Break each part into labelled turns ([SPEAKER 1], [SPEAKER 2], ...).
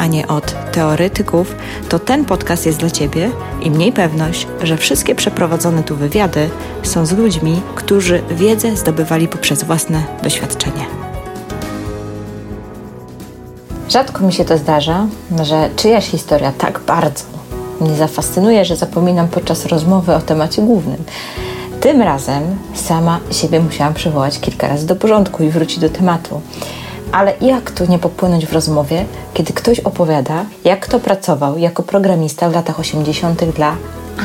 [SPEAKER 1] a nie od teoretyków, to ten podcast jest dla Ciebie i mniej pewność, że wszystkie przeprowadzone tu wywiady są z ludźmi, którzy wiedzę zdobywali poprzez własne doświadczenie. Rzadko mi się to zdarza, że czyjaś historia tak bardzo mnie zafascynuje, że zapominam podczas rozmowy o temacie głównym. Tym razem sama siebie musiałam przywołać kilka razy do porządku i wrócić do tematu. Ale jak tu nie popłynąć w rozmowie, kiedy ktoś opowiada, jak to pracował jako programista w latach 80. dla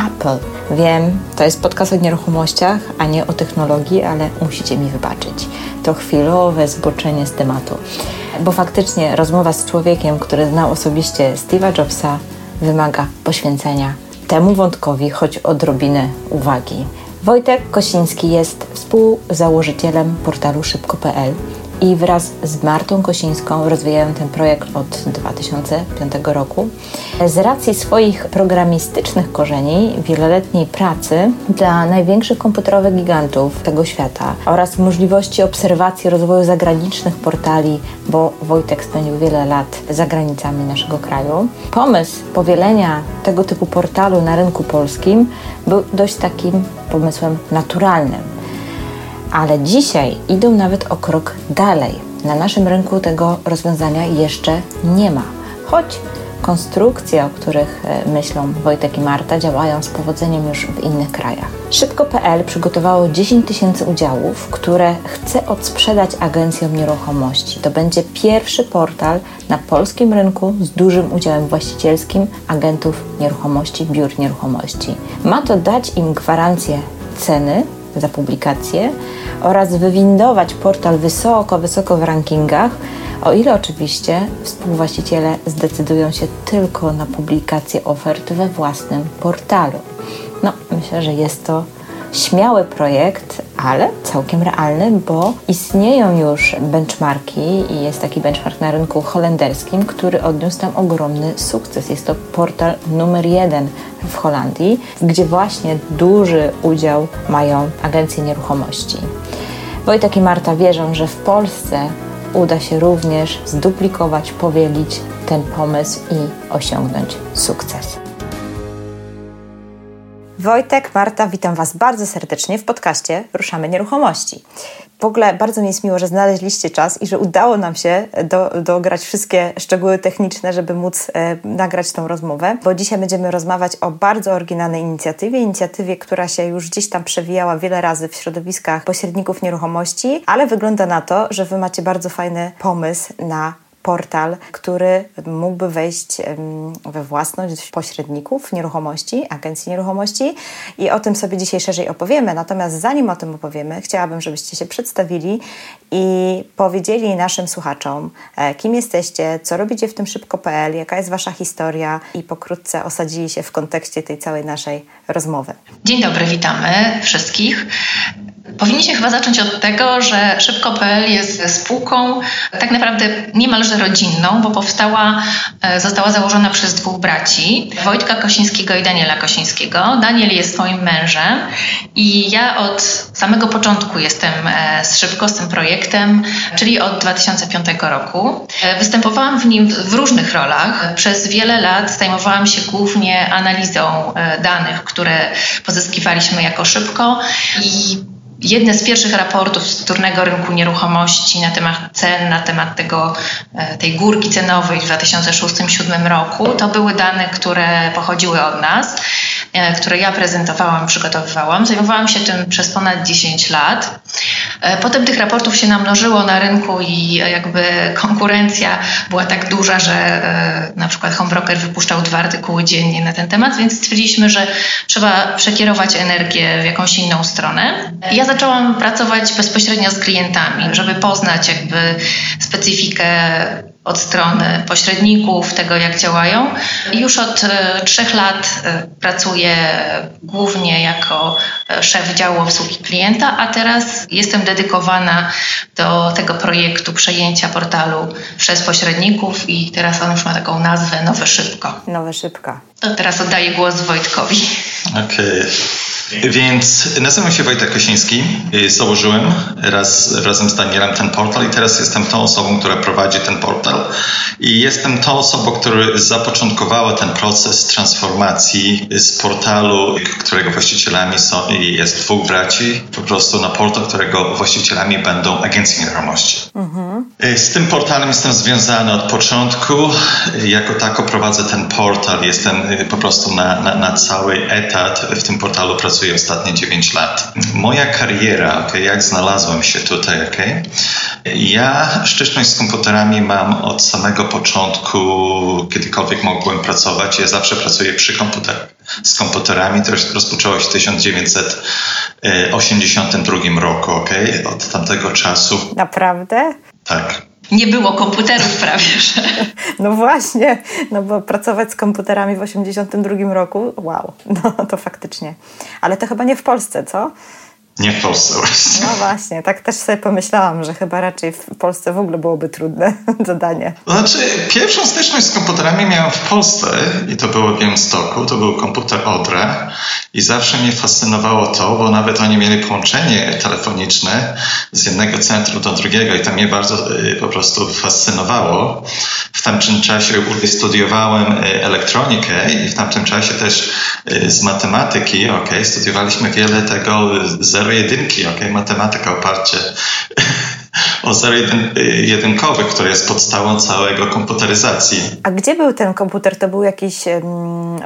[SPEAKER 1] Apple. Wiem, to jest podcast o nieruchomościach, a nie o technologii, ale musicie mi wybaczyć. To chwilowe zboczenie z tematu. Bo faktycznie rozmowa z człowiekiem, który znał osobiście Steve'a Jobsa, wymaga poświęcenia temu wątkowi choć odrobinę uwagi. Wojtek Kosiński jest współzałożycielem portalu szybko.pl i wraz z Martą Kosińską rozwijają ten projekt od 2005 roku. Z racji swoich programistycznych korzeni, wieloletniej pracy dla największych komputerowych gigantów tego świata oraz możliwości obserwacji rozwoju zagranicznych portali, bo Wojtek spędził wiele lat za granicami naszego kraju, pomysł powielenia tego typu portalu na rynku polskim był dość takim pomysłem naturalnym ale dzisiaj idą nawet o krok dalej. Na naszym rynku tego rozwiązania jeszcze nie ma, choć konstrukcje, o których e, myślą Wojtek i Marta, działają z powodzeniem już w innych krajach. Szybko.pl przygotowało 10 tysięcy udziałów, które chce odsprzedać agencjom nieruchomości. To będzie pierwszy portal na polskim rynku z dużym udziałem właścicielskim agentów nieruchomości, biur nieruchomości. Ma to dać im gwarancję ceny za publikację oraz wywindować portal wysoko, wysoko w rankingach, o ile oczywiście współwłaściciele zdecydują się tylko na publikację ofert we własnym portalu. No, myślę, że jest to śmiały projekt, ale całkiem realny, bo istnieją już benchmarki i jest taki benchmark na rynku holenderskim, który odniósł tam ogromny sukces. Jest to portal numer jeden w Holandii, gdzie właśnie duży udział mają agencje nieruchomości. Wojtek i Marta wierzą, że w Polsce uda się również zduplikować, powielić ten pomysł i osiągnąć sukces. Wojtek, Marta, witam Was bardzo serdecznie w podcaście Ruszamy Nieruchomości. W ogóle bardzo mi jest miło, że znaleźliście czas i że udało nam się do, dograć wszystkie szczegóły techniczne, żeby móc e, nagrać tą rozmowę, bo dzisiaj będziemy rozmawiać o bardzo oryginalnej inicjatywie, inicjatywie, która się już gdzieś tam przewijała wiele razy w środowiskach pośredników nieruchomości, ale wygląda na to, że Wy macie bardzo fajny pomysł na portal, który mógłby wejść we własność pośredników nieruchomości, agencji nieruchomości i o tym sobie dzisiaj szerzej opowiemy. Natomiast zanim o tym opowiemy, chciałabym, żebyście się przedstawili i powiedzieli naszym słuchaczom, e, kim jesteście, co robicie w tym szybko.pl, jaka jest Wasza historia i pokrótce osadzili się w kontekście tej całej naszej rozmowy.
[SPEAKER 2] Dzień dobry, witamy wszystkich. Powinniśmy chyba zacząć od tego, że Szybko.pl jest spółką tak naprawdę niemalże rodzinną, bo powstała, e, została założona przez dwóch braci, Wojtka Kosińskiego i Daniela Kosińskiego. Daniel jest moim mężem i ja od samego początku jestem e, z Szybko, z tym projektem, czyli od 2005 roku. E, występowałam w nim w różnych rolach. Przez wiele lat zajmowałam się głównie analizą danych, które pozyskiwaliśmy jako Szybko i jedne z pierwszych raportów z wtórnego rynku nieruchomości na temat cen, na temat tego, e, tej górki cenowej w 2006-2007 roku, to były dane, które pochodziły od nas, e, które ja prezentowałam, przygotowywałam. Zajmowałam się tym przez ponad 10 lat. E, potem tych raportów się namnożyło na rynku i jakby konkurencja była tak duża, że na przykład Homebroker wypuszczał dwa artykuły dziennie na ten temat, więc stwierdziliśmy, że trzeba przekierować energię w jakąś inną stronę. Ja zaczęłam pracować bezpośrednio z klientami, żeby poznać jakby specyfikę od strony pośredników, tego jak działają. Już od e, trzech lat e, pracuję głównie jako e, szef działu obsługi klienta, a teraz jestem dedykowana do tego projektu przejęcia portalu przez pośredników i teraz on już ma taką nazwę Nowe Szybko.
[SPEAKER 1] Nowe Szybko.
[SPEAKER 2] To teraz oddaję głos Wojtkowi.
[SPEAKER 3] Okej. Okay. Więc nazywam się Wojtek Kosiński. Założyłem raz, razem z Danielem ten portal i teraz jestem tą osobą, która prowadzi ten portal. I jestem tą osobą, która zapoczątkowała ten proces transformacji z portalu, którego właścicielami są, jest dwóch braci, po prostu na portal, którego właścicielami będą agencje nieruchomości. Mhm. Z tym portalem jestem związany od początku. Jako tako prowadzę ten portal. Jestem po prostu na, na, na cały etat w tym portalu pracuję pracuję ostatnie 9 lat. Moja kariera, okay, jak znalazłem się tutaj, okay? ja szczęśliwość z komputerami mam od samego początku, kiedykolwiek mogłem pracować. Ja zawsze pracuję przy komputerach z komputerami. To rozpoczęło się w 1982 roku, okay? od tamtego czasu.
[SPEAKER 1] Naprawdę?
[SPEAKER 3] Tak
[SPEAKER 2] nie było komputerów prawie, że.
[SPEAKER 1] No właśnie, no bo pracować z komputerami w 82 roku, wow, no to faktycznie. Ale to chyba nie w Polsce, co?
[SPEAKER 3] Nie w Polsce
[SPEAKER 1] właśnie. No właśnie, tak też sobie pomyślałam, że chyba raczej w Polsce w ogóle byłoby trudne zadanie.
[SPEAKER 3] Znaczy, pierwszą styczność z komputerami miałem w Polsce i to było w Białymstoku, to był komputer Odra i zawsze mnie fascynowało to, bo nawet oni mieli połączenie telefoniczne z jednego centrum do drugiego i to mnie bardzo y, po prostu fascynowało. W tamtym czasie studiowałem y, elektronikę i w tamtym czasie też y, z matematyki, ok, studiowaliśmy wiele tego z zero-jedynki, ok? Matematyka oparcie o zero-jedynkowy, który jest podstawą całego komputeryzacji.
[SPEAKER 1] A gdzie był ten komputer? To był jakiś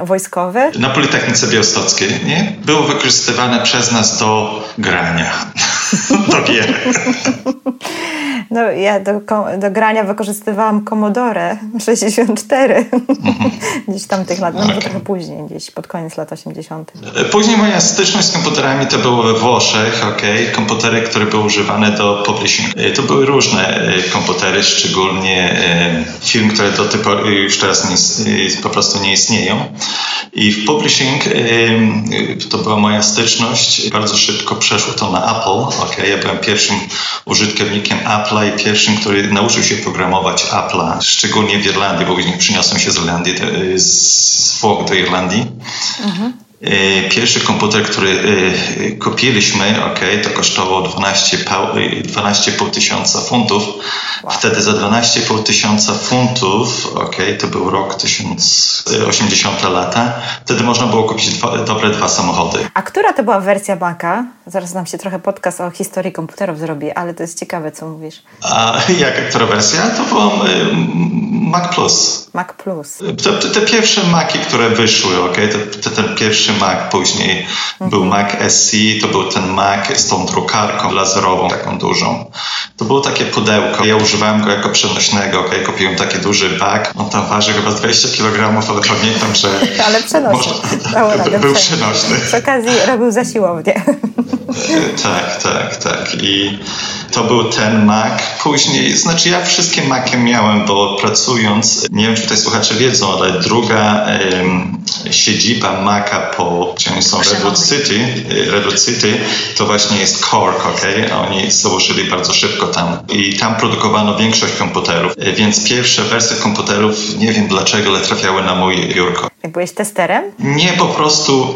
[SPEAKER 1] wojskowy?
[SPEAKER 3] Na Politechnice Białostockiej, nie? Było wykorzystywane przez nas do grania, do gier.
[SPEAKER 1] No, ja do, do grania wykorzystywałam Commodore 64 mhm. gdzieś tam tych lat, no okay. trochę później, gdzieś pod koniec lat 80.
[SPEAKER 3] Później moja styczność z komputerami to było we Włoszech, okay? komputery, które były używane do publishing. E, to były różne e, komputery, szczególnie e, firm, które do tej pory już teraz nie, po prostu nie istnieją. I w publishing to była moja styczność. Bardzo szybko przeszło to na Apple. Okay? Ja byłem pierwszym użytkownikiem Apple'a i pierwszym, który nauczył się programować Apple'a, szczególnie w Irlandii, bo później przyniosłem się z Irlandii, z Włoch do Irlandii. Mhm. E, pierwszy komputer, który e, kupiliśmy, ok, to kosztowało 12,5 12 tysiąca funtów. Wtedy za 12,5 tysiąca funtów, ok, to był rok 1080 lata, wtedy można było kupić dwa, dobre dwa samochody.
[SPEAKER 1] A która to była wersja Maca? Zaraz nam się trochę podcast o historii komputerów zrobi, ale to jest ciekawe, co mówisz.
[SPEAKER 3] A jaka która wersja? To była Mac Plus.
[SPEAKER 1] Mac Plus.
[SPEAKER 3] Te, te pierwsze Maci, które wyszły, ok, to, ten pierwszy Mac, później mhm. był Mac SC, to był ten Mac z tą drukarką lazerową, taką dużą. To było takie pudełko. Ja używałem go jako przenośnego, okay? kupiłem taki duży bag. On tam waży chyba 20 kg, ale pamiętam, że...
[SPEAKER 1] ale przenośny.
[SPEAKER 3] Może... Był przenośny.
[SPEAKER 1] Przy okazji robił za siłownię.
[SPEAKER 3] tak, tak, tak. I to był ten Mac. Później, znaczy ja wszystkie Macy miałem, bo pracując, nie wiem czy tutaj słuchacze wiedzą, ale druga siedziba Maca po, gdzie oni są, Redwood City, Redwood City, to właśnie jest Cork, ok? Oni założyli bardzo szybko tam i tam produkowano większość komputerów, więc pierwsze wersje komputerów, nie wiem dlaczego, ale trafiały na mój biurko.
[SPEAKER 1] Byłeś testerem?
[SPEAKER 3] Nie, po prostu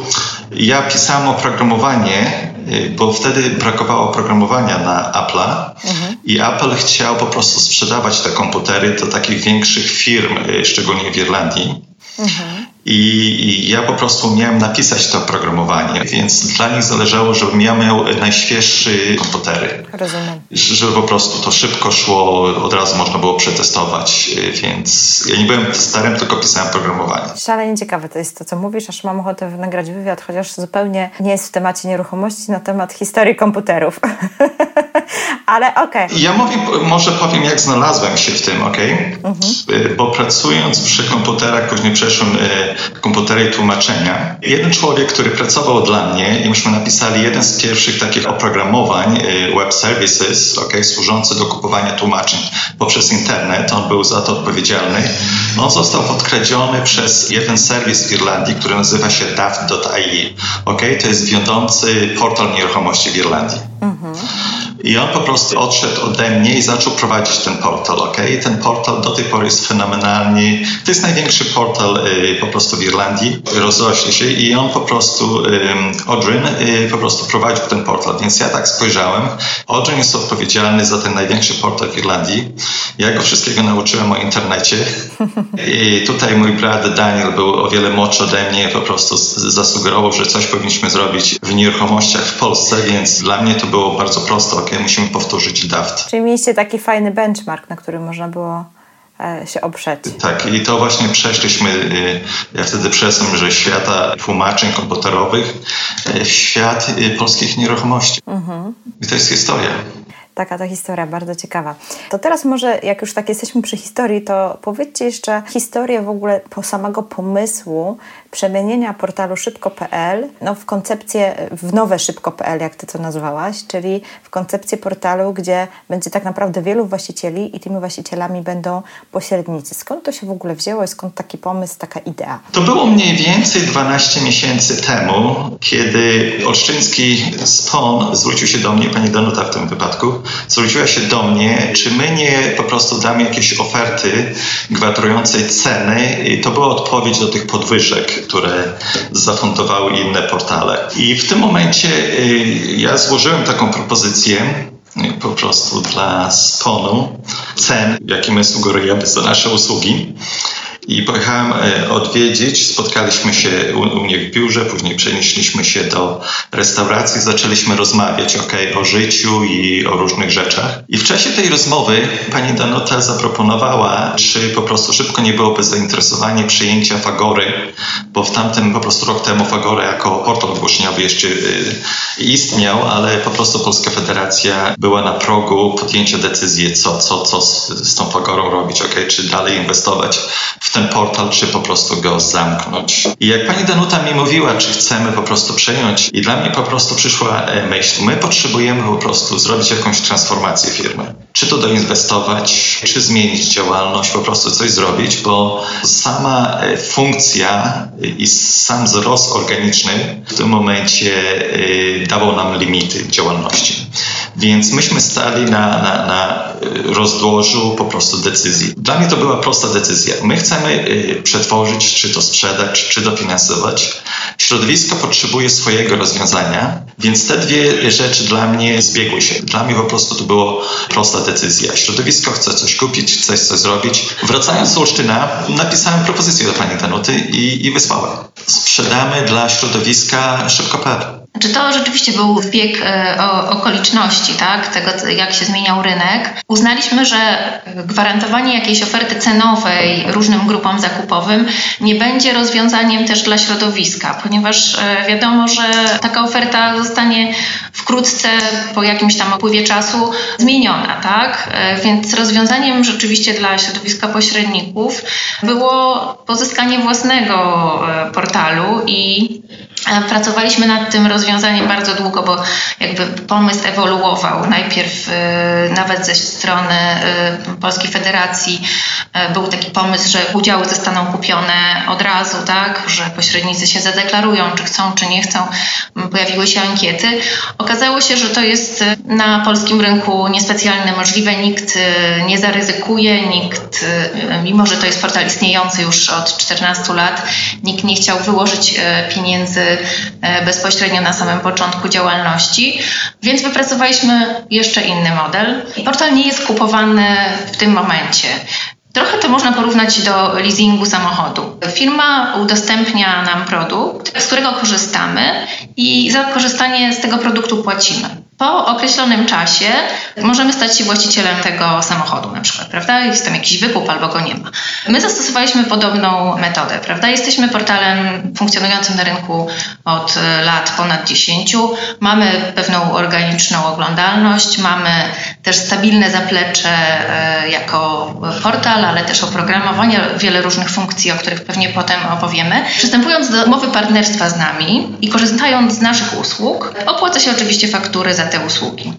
[SPEAKER 3] ja pisałem oprogramowanie, y, bo wtedy brakowało oprogramowania na Apple'a mhm. i Apple chciał po prostu sprzedawać te komputery do takich większych firm, y, szczególnie w Irlandii. Mhm. I, ja po prostu miałem napisać to oprogramowanie, więc dla nich zależało, żebym ja miał najświeższe komputery.
[SPEAKER 1] Rozumiem.
[SPEAKER 3] Żeby po prostu to szybko szło, od razu można było przetestować, więc ja nie byłem testerem, tylko pisałem programowanie.
[SPEAKER 1] Szalenie ciekawe to jest to, co mówisz, aż mam ochotę nagrać wywiad, chociaż zupełnie nie jest w temacie nieruchomości, na temat historii komputerów. Ale okej. Okay.
[SPEAKER 3] Ja mówię, może powiem, jak znalazłem się w tym, okej? Okay? Mhm. Bo pracując przy komputerach, później przeszłem e, komputery tłumaczenia. Jeden człowiek, który pracował dla mnie i myśmy napisali jeden z pierwszych takich oprogramowań e, web services, okay, służący do kupowania tłumaczeń poprzez internet. On był za to odpowiedzialny. On został podkradziony przez jeden serwis w Irlandii, który nazywa się daft.ie. Okay? To jest wiodący portal nieruchomości w Irlandii. Mhm. I on po prostu odszedł ode mnie i zaczął prowadzić ten portal, ok? Ten portal do tej pory jest fenomenalnie. To jest największy portal y, po prostu w Irlandii. Rozrośnie się i on po prostu, Odrin, y, po prostu prowadził ten portal. Więc ja tak spojrzałem. Odrin jest odpowiedzialny za ten największy portal w Irlandii. Ja go wszystkiego nauczyłem o internecie. I tutaj mój brat Daniel był o wiele młodszy ode mnie, po prostu zasugerował, że coś powinniśmy zrobić w nieruchomościach w Polsce, więc dla mnie to było bardzo proste, ok? musimy powtórzyć DAFT.
[SPEAKER 1] Czyli mieliście taki fajny benchmark, na którym można było się oprzeć.
[SPEAKER 3] Tak, i to właśnie przeszliśmy, e, ja wtedy przeszłem, że świata tłumaczeń komputerowych e, w świat polskich nieruchomości. Mhm. I to jest historia.
[SPEAKER 1] Taka ta historia, bardzo ciekawa. To teraz może, jak już tak jesteśmy przy historii, to powiedzcie jeszcze historię w ogóle po samego pomysłu przemienienia portalu szybko.pl no, w koncepcję, w nowe szybko.pl, jak ty to nazwałaś, czyli w koncepcję portalu, gdzie będzie tak naprawdę wielu właścicieli i tymi właścicielami będą pośrednicy. Skąd to się w ogóle wzięło i skąd taki pomysł, taka idea?
[SPEAKER 3] To było mniej więcej 12 miesięcy temu, kiedy Olsztyński SPON zwrócił się do mnie, pani Danuta w tym wypadku, zwróciła się do mnie, czy my nie po prostu damy jakieś oferty gwarującej ceny. I to była odpowiedź do tych podwyżek, które zafundowały inne portale. I w tym momencie y, ja złożyłem taką propozycję y, po prostu dla sponu cen, jakie my sugerujemy za nasze usługi. I pojechałem e, odwiedzić, spotkaliśmy się u, u w biurze, później przenieśliśmy się do restauracji, zaczęliśmy rozmawiać okay, o życiu i o różnych rzeczach. I w czasie tej rozmowy pani Danuta zaproponowała, czy po prostu szybko nie byłoby zainteresowanie przyjęcia Fagory, bo w tamtym po prostu rok temu Fagora jako portal ogłoszeniowy jeszcze y, istniał, ale po prostu Polska Federacja była na progu podjęcia decyzji, co, co, co z, z tą Fagorą robić, okay, czy dalej inwestować w ten portal, czy po prostu go zamknąć. I jak pani Danuta mi mówiła, czy chcemy po prostu przejąć, i dla mnie po prostu przyszła e, myśl, my potrzebujemy po prostu zrobić jakąś transformację firmy. Czy to doinwestować, czy zmienić działalność, po prostu coś zrobić, bo sama e, funkcja i sam wzrost organiczny w tym momencie e, dawał nam limity działalności. Więc myśmy stali na, na, na rozdłożu po prostu decyzji. Dla mnie to była prosta decyzja. My chcemy y, przetworzyć, czy to sprzedać, czy dofinansować. Środowisko potrzebuje swojego rozwiązania, więc te dwie rzeczy dla mnie zbiegły się. Dla mnie po prostu to była prosta decyzja. Środowisko chce coś kupić, chce coś zrobić. Wracając z Olsztyna, napisałem propozycję do pani Danuty i, i wysłałem. Sprzedamy dla środowiska szybko.pl.
[SPEAKER 2] Czy to rzeczywiście był zbieg e, okoliczności, tak? tego jak się zmieniał rynek? Uznaliśmy, że gwarantowanie jakiejś oferty cenowej różnym grupom zakupowym nie będzie rozwiązaniem też dla środowiska, ponieważ e, wiadomo, że taka oferta zostanie wkrótce po jakimś tam upływie czasu zmieniona, tak? E, więc rozwiązaniem rzeczywiście dla środowiska pośredników było pozyskanie własnego portalu i Pracowaliśmy nad tym rozwiązaniem bardzo długo, bo jakby pomysł ewoluował. Najpierw y, nawet ze strony y, Polskiej Federacji był taki pomysł, że udziały zostaną kupione od razu, tak, że pośrednicy się zadeklarują, czy chcą, czy nie chcą. Pojawiły się ankiety. Okazało się, że to jest na polskim rynku niespecjalnie możliwe. Nikt nie zaryzykuje, nikt, mimo że to jest portal istniejący już od 14 lat, nikt nie chciał wyłożyć pieniędzy E, bezpośrednio na samym początku działalności, więc wypracowaliśmy jeszcze inny model. Portal nie jest kupowany w tym momencie. Trochę to można porównać do leasingu samochodu. Firma udostępnia nam produkt, z którego korzystamy i za korzystanie z tego produktu płacimy. Po określonym czasie możemy stać się właścicielem tego samochodu na przykład, prawda? Jest tam jakiś wykup albo go nie ma. My zastosowaliśmy podobną metodę, prawda? Jesteśmy portalem funkcjonującym na rynku od lat ponad 10. Mamy pewną organiczną oglądalność, mamy też stabilne zaplecze e, jako portal, ale też oprogramowanie, wiele różnych funkcji, o których pewnie potem opowiemy. Przystępując do umowy partnerstwa z nami i korzystając z naszych usług, opłaca się oczywiście faktury za te usługi.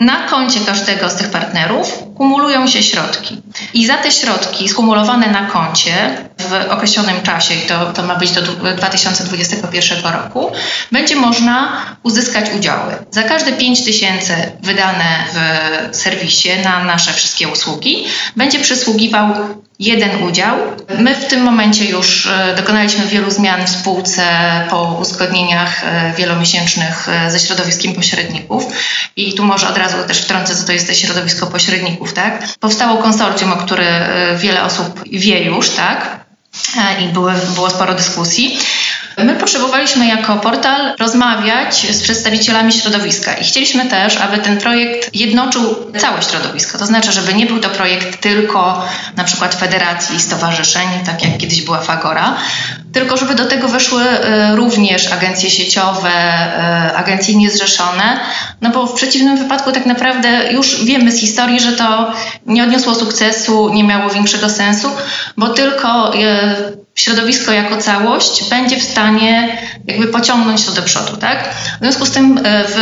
[SPEAKER 2] Na koncie każdego z tych partnerów kumulują się środki. I za te środki skumulowane na koncie w określonym czasie, i to, to ma być do 2021 roku, będzie można uzyskać udziały. Za każde 5 tysięcy wydane w serwisie na nasze wszystkie usługi będzie przysługiwał jeden udział. My w tym momencie już e, dokonaliśmy wielu zmian w spółce po uzgodnieniach e, wielomiesięcznych e, ze środowiskiem pośredników i tu może od razu też wtrącę, co to jest to środowisko pośredników, tak? Powstało konsorcjum, o które wiele osób wie już, tak? I były, było sporo dyskusji. My potrzebowaliśmy jako portal rozmawiać z przedstawicielami środowiska i chcieliśmy też, aby ten projekt jednoczył całe środowisko. To znaczy, żeby nie był to projekt tylko na przykład federacji i stowarzyszeń, tak jak kiedyś była Fagora, tylko żeby do tego weszły e, również agencje sieciowe, e, agencje niezrzeszone, no bo w przeciwnym wypadku tak naprawdę już wiemy z historii, że to nie odniosło sukcesu, nie miało większego sensu, bo tylko e, środowisko jako całość będzie w stanie jakby pociągnąć to do przodu, tak? W związku z tym e, w,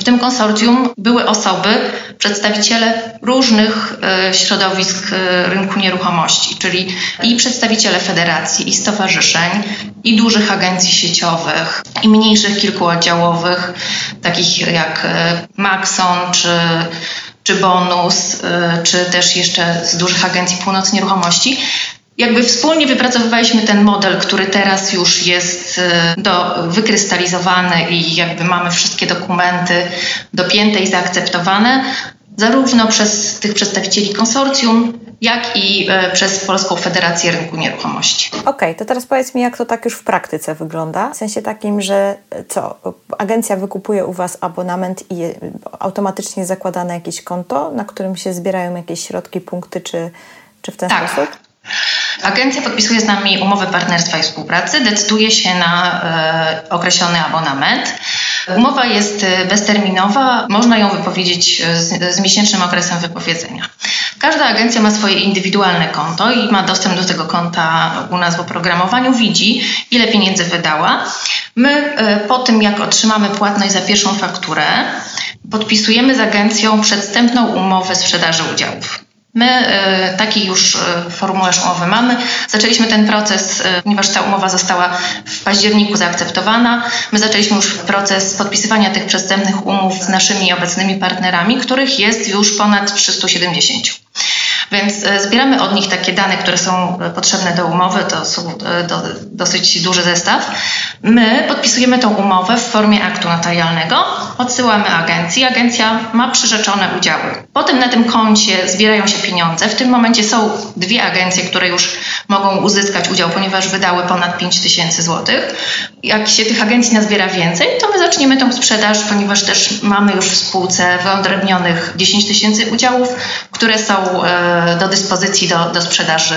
[SPEAKER 2] w tym konsorcjum były osoby, przedstawiciele różnych e, środowisk e, rynku nieruchomości, czyli i przedstawiciele federacji, i stowarzyszeń, i dużych agencji sieciowych, i mniejszych kilkuoddziałowych, takich jak Maxon czy czy bonus, czy też jeszcze z dużych agencji północ nieruchomości jakby wspólnie wypracowywaliśmy ten model, który teraz już jest e, do, wykrystalizowany i jakby mamy wszystkie dokumenty dopięte i zaakceptowane, zarówno przez tych przedstawicieli konsorcjum, jak i e, przez Polską Federację Rynku Nieruchomości.
[SPEAKER 1] Okej, okay, to teraz powiedz mi, jak to tak już w praktyce wygląda? W sensie takim, że e, co, agencja wykupuje u Was abonament i automatycznie zakładane jakieś konto, na którym się zbierają jakieś środki, punkty, czy, czy w ten
[SPEAKER 2] tak.
[SPEAKER 1] sposób?
[SPEAKER 2] Agencja podpisuje z nami umowę partnerstwa i współpracy, decyduje się na e, określony abonament. Umowa jest e, bezterminowa, można ją wypowiedzieć z, z miesięcznym okresem wypowiedzenia. Każda agencja ma swoje indywidualne konto i ma dostęp do tego konta u nas w oprogramowaniu, widzi ile pieniędzy wydała. My e, po tym, jak otrzymamy płatność za pierwszą fakturę, podpisujemy z agencją przedstępną umowę sprzedaży udziałów. My e, taki już e, formularz umowy mamy. Zaczęliśmy ten proces, e, ponieważ ta umowa została w październiku zaakceptowana. My zaczęliśmy już proces podpisywania tych przestępnych umów z naszymi obecnymi partnerami, których jest już ponad 370. Więc e, zbieramy od nich takie dane, które są e, potrzebne do umowy, to są e, do, dosyć duży zestaw. My podpisujemy tą umowę w formie aktu notarialnego, odsyłamy agencji, agencja ma przyrzeczone udziały. Potem na tym koncie zbierają się pieniądze. W tym momencie są dwie agencje, które już mogą uzyskać udział, ponieważ wydały ponad 5 tysięcy złotych. Jak się tych agencji nazbiera więcej, to my zaczniemy tą sprzedaż, ponieważ też mamy już w spółce wyodrębnionych 10 tysięcy udziałów, które są do dyspozycji do, do sprzedaży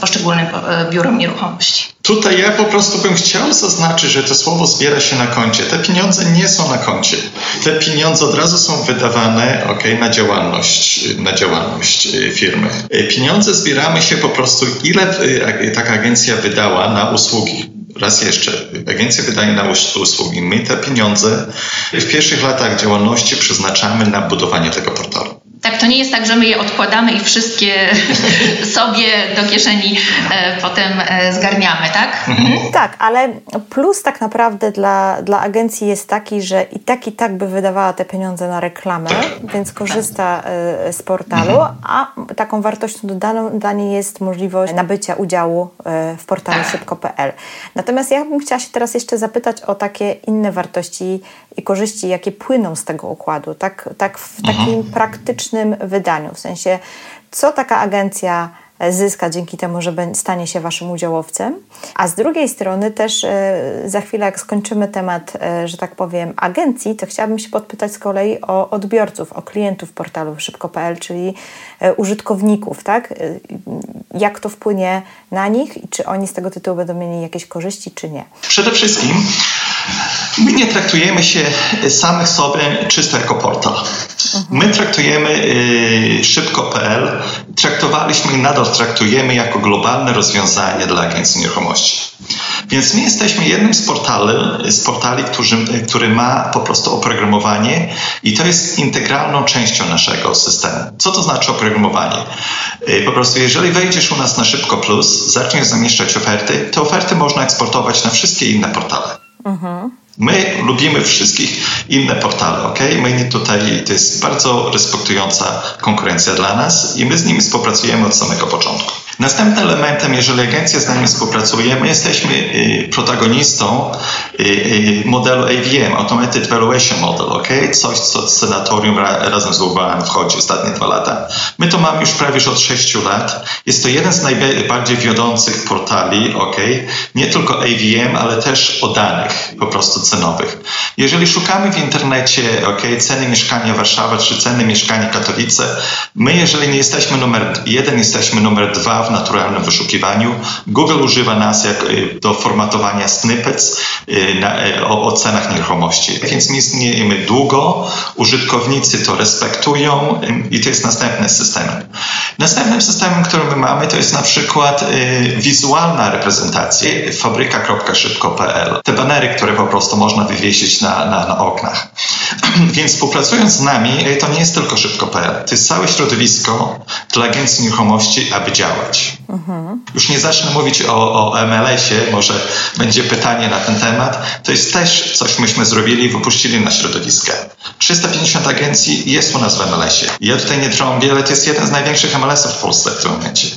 [SPEAKER 2] poszczególnym e, biurom nieruchomości.
[SPEAKER 3] Tutaj ja po prostu bym chciał zaznaczyć, że to słowo zbiera się na koncie. Te pieniądze nie są na koncie. Te pieniądze od razu są wydawane okay, na działalność, na działalność e, firmy. E, pieniądze zbieramy się po prostu, ile taka agencja wydała na usługi. Raz jeszcze, agencja wydaje na usługi. My te pieniądze w pierwszych latach działalności przeznaczamy na budowanie tego portalu.
[SPEAKER 2] Tak, to nie jest tak, że my je odkładamy i wszystkie sobie do kieszeni e, potem e, zgarniamy, tak?
[SPEAKER 1] Mhm. Tak, ale plus tak naprawdę dla, dla agencji jest taki, że i tak i tak by wydawała te pieniądze na reklamę, więc korzysta e, z portalu, mhm. a taką wartością dodaną dla niej jest możliwość nabycia udziału e, w portalu tak. szybko.pl. Natomiast ja bym chciała się teraz jeszcze zapytać o takie inne wartości i korzyści, jakie płyną z tego układu, tak, tak w takim mhm. praktycznym wydaniu, w sensie co taka agencja zyska dzięki temu, że stanie się waszym udziałowcem. A z drugiej strony też e, za chwilę, jak skończymy temat, e, że tak powiem, agencji, to chciałabym się podpytać z kolei o odbiorców, o klientów portalu szybko.pl, czyli użytkowników, tak? Jak to wpłynie na nich i czy oni z tego tytułu będą mieli jakieś korzyści, czy nie?
[SPEAKER 3] Przede wszystkim my nie traktujemy się samych sobie czysto jako portal. My traktujemy y, szybko.pl, traktowaliśmy i nadal traktujemy jako globalne rozwiązanie dla agencji nieruchomości. Więc my jesteśmy jednym z portali, z portali który, który ma po prostu oprogramowanie i to jest integralną częścią naszego systemu. Co to znaczy oprogramowanie? Y, po prostu jeżeli wejdziesz u nas na Szybko Plus, zaczniesz zamieszczać oferty, te oferty można eksportować na wszystkie inne portale. Mhm. My lubimy wszystkich inne portale, ok? My nie tutaj, to jest bardzo respektująca konkurencja dla nas i my z nimi współpracujemy od samego początku. Następnym elementem, jeżeli agencja z nami współpracuje, my jesteśmy y, protagonistą y, y, modelu AVM, Automated Valuation Model, ok? Coś, co senatorium razem z UBA wchodzi ostatnie dwa lata. My to mamy już prawie od sześciu lat. Jest to jeden z najbardziej wiodących portali, ok? Nie tylko AVM, ale też o danych po prostu cenowych. Jeżeli szukamy w internecie, ok, ceny mieszkania Warszawa czy ceny mieszkania Katowice, my jeżeli nie jesteśmy numer jeden, jesteśmy numer dwa naturalnym wyszukiwaniu. Google używa nas jak y, do formatowania snippets y, na, y, o, o cenach nieruchomości. Więc my istniejemy długo, użytkownicy to respektują i to jest następny system. Następnym systemem, który my mamy, to jest na przykład wizualna reprezentacja fabryka.szybko.pl. Te banery, które po prostu można wywiesić na, na, na oknach. Więc współpracując z nami, to nie jest tylko szybko.pl, to jest całe środowisko dla agencji nieruchomości, aby działać. Mhm. Już nie zacznę mówić o, o MLS-ie, może będzie pytanie na ten temat. To jest też coś myśmy zrobili wypuścili na środowisko. 350 agencji jest u nas w MLS-ie. Ja tutaj nie trąbię, ale to jest jeden z największych MLS-ów w Polsce w tym momencie.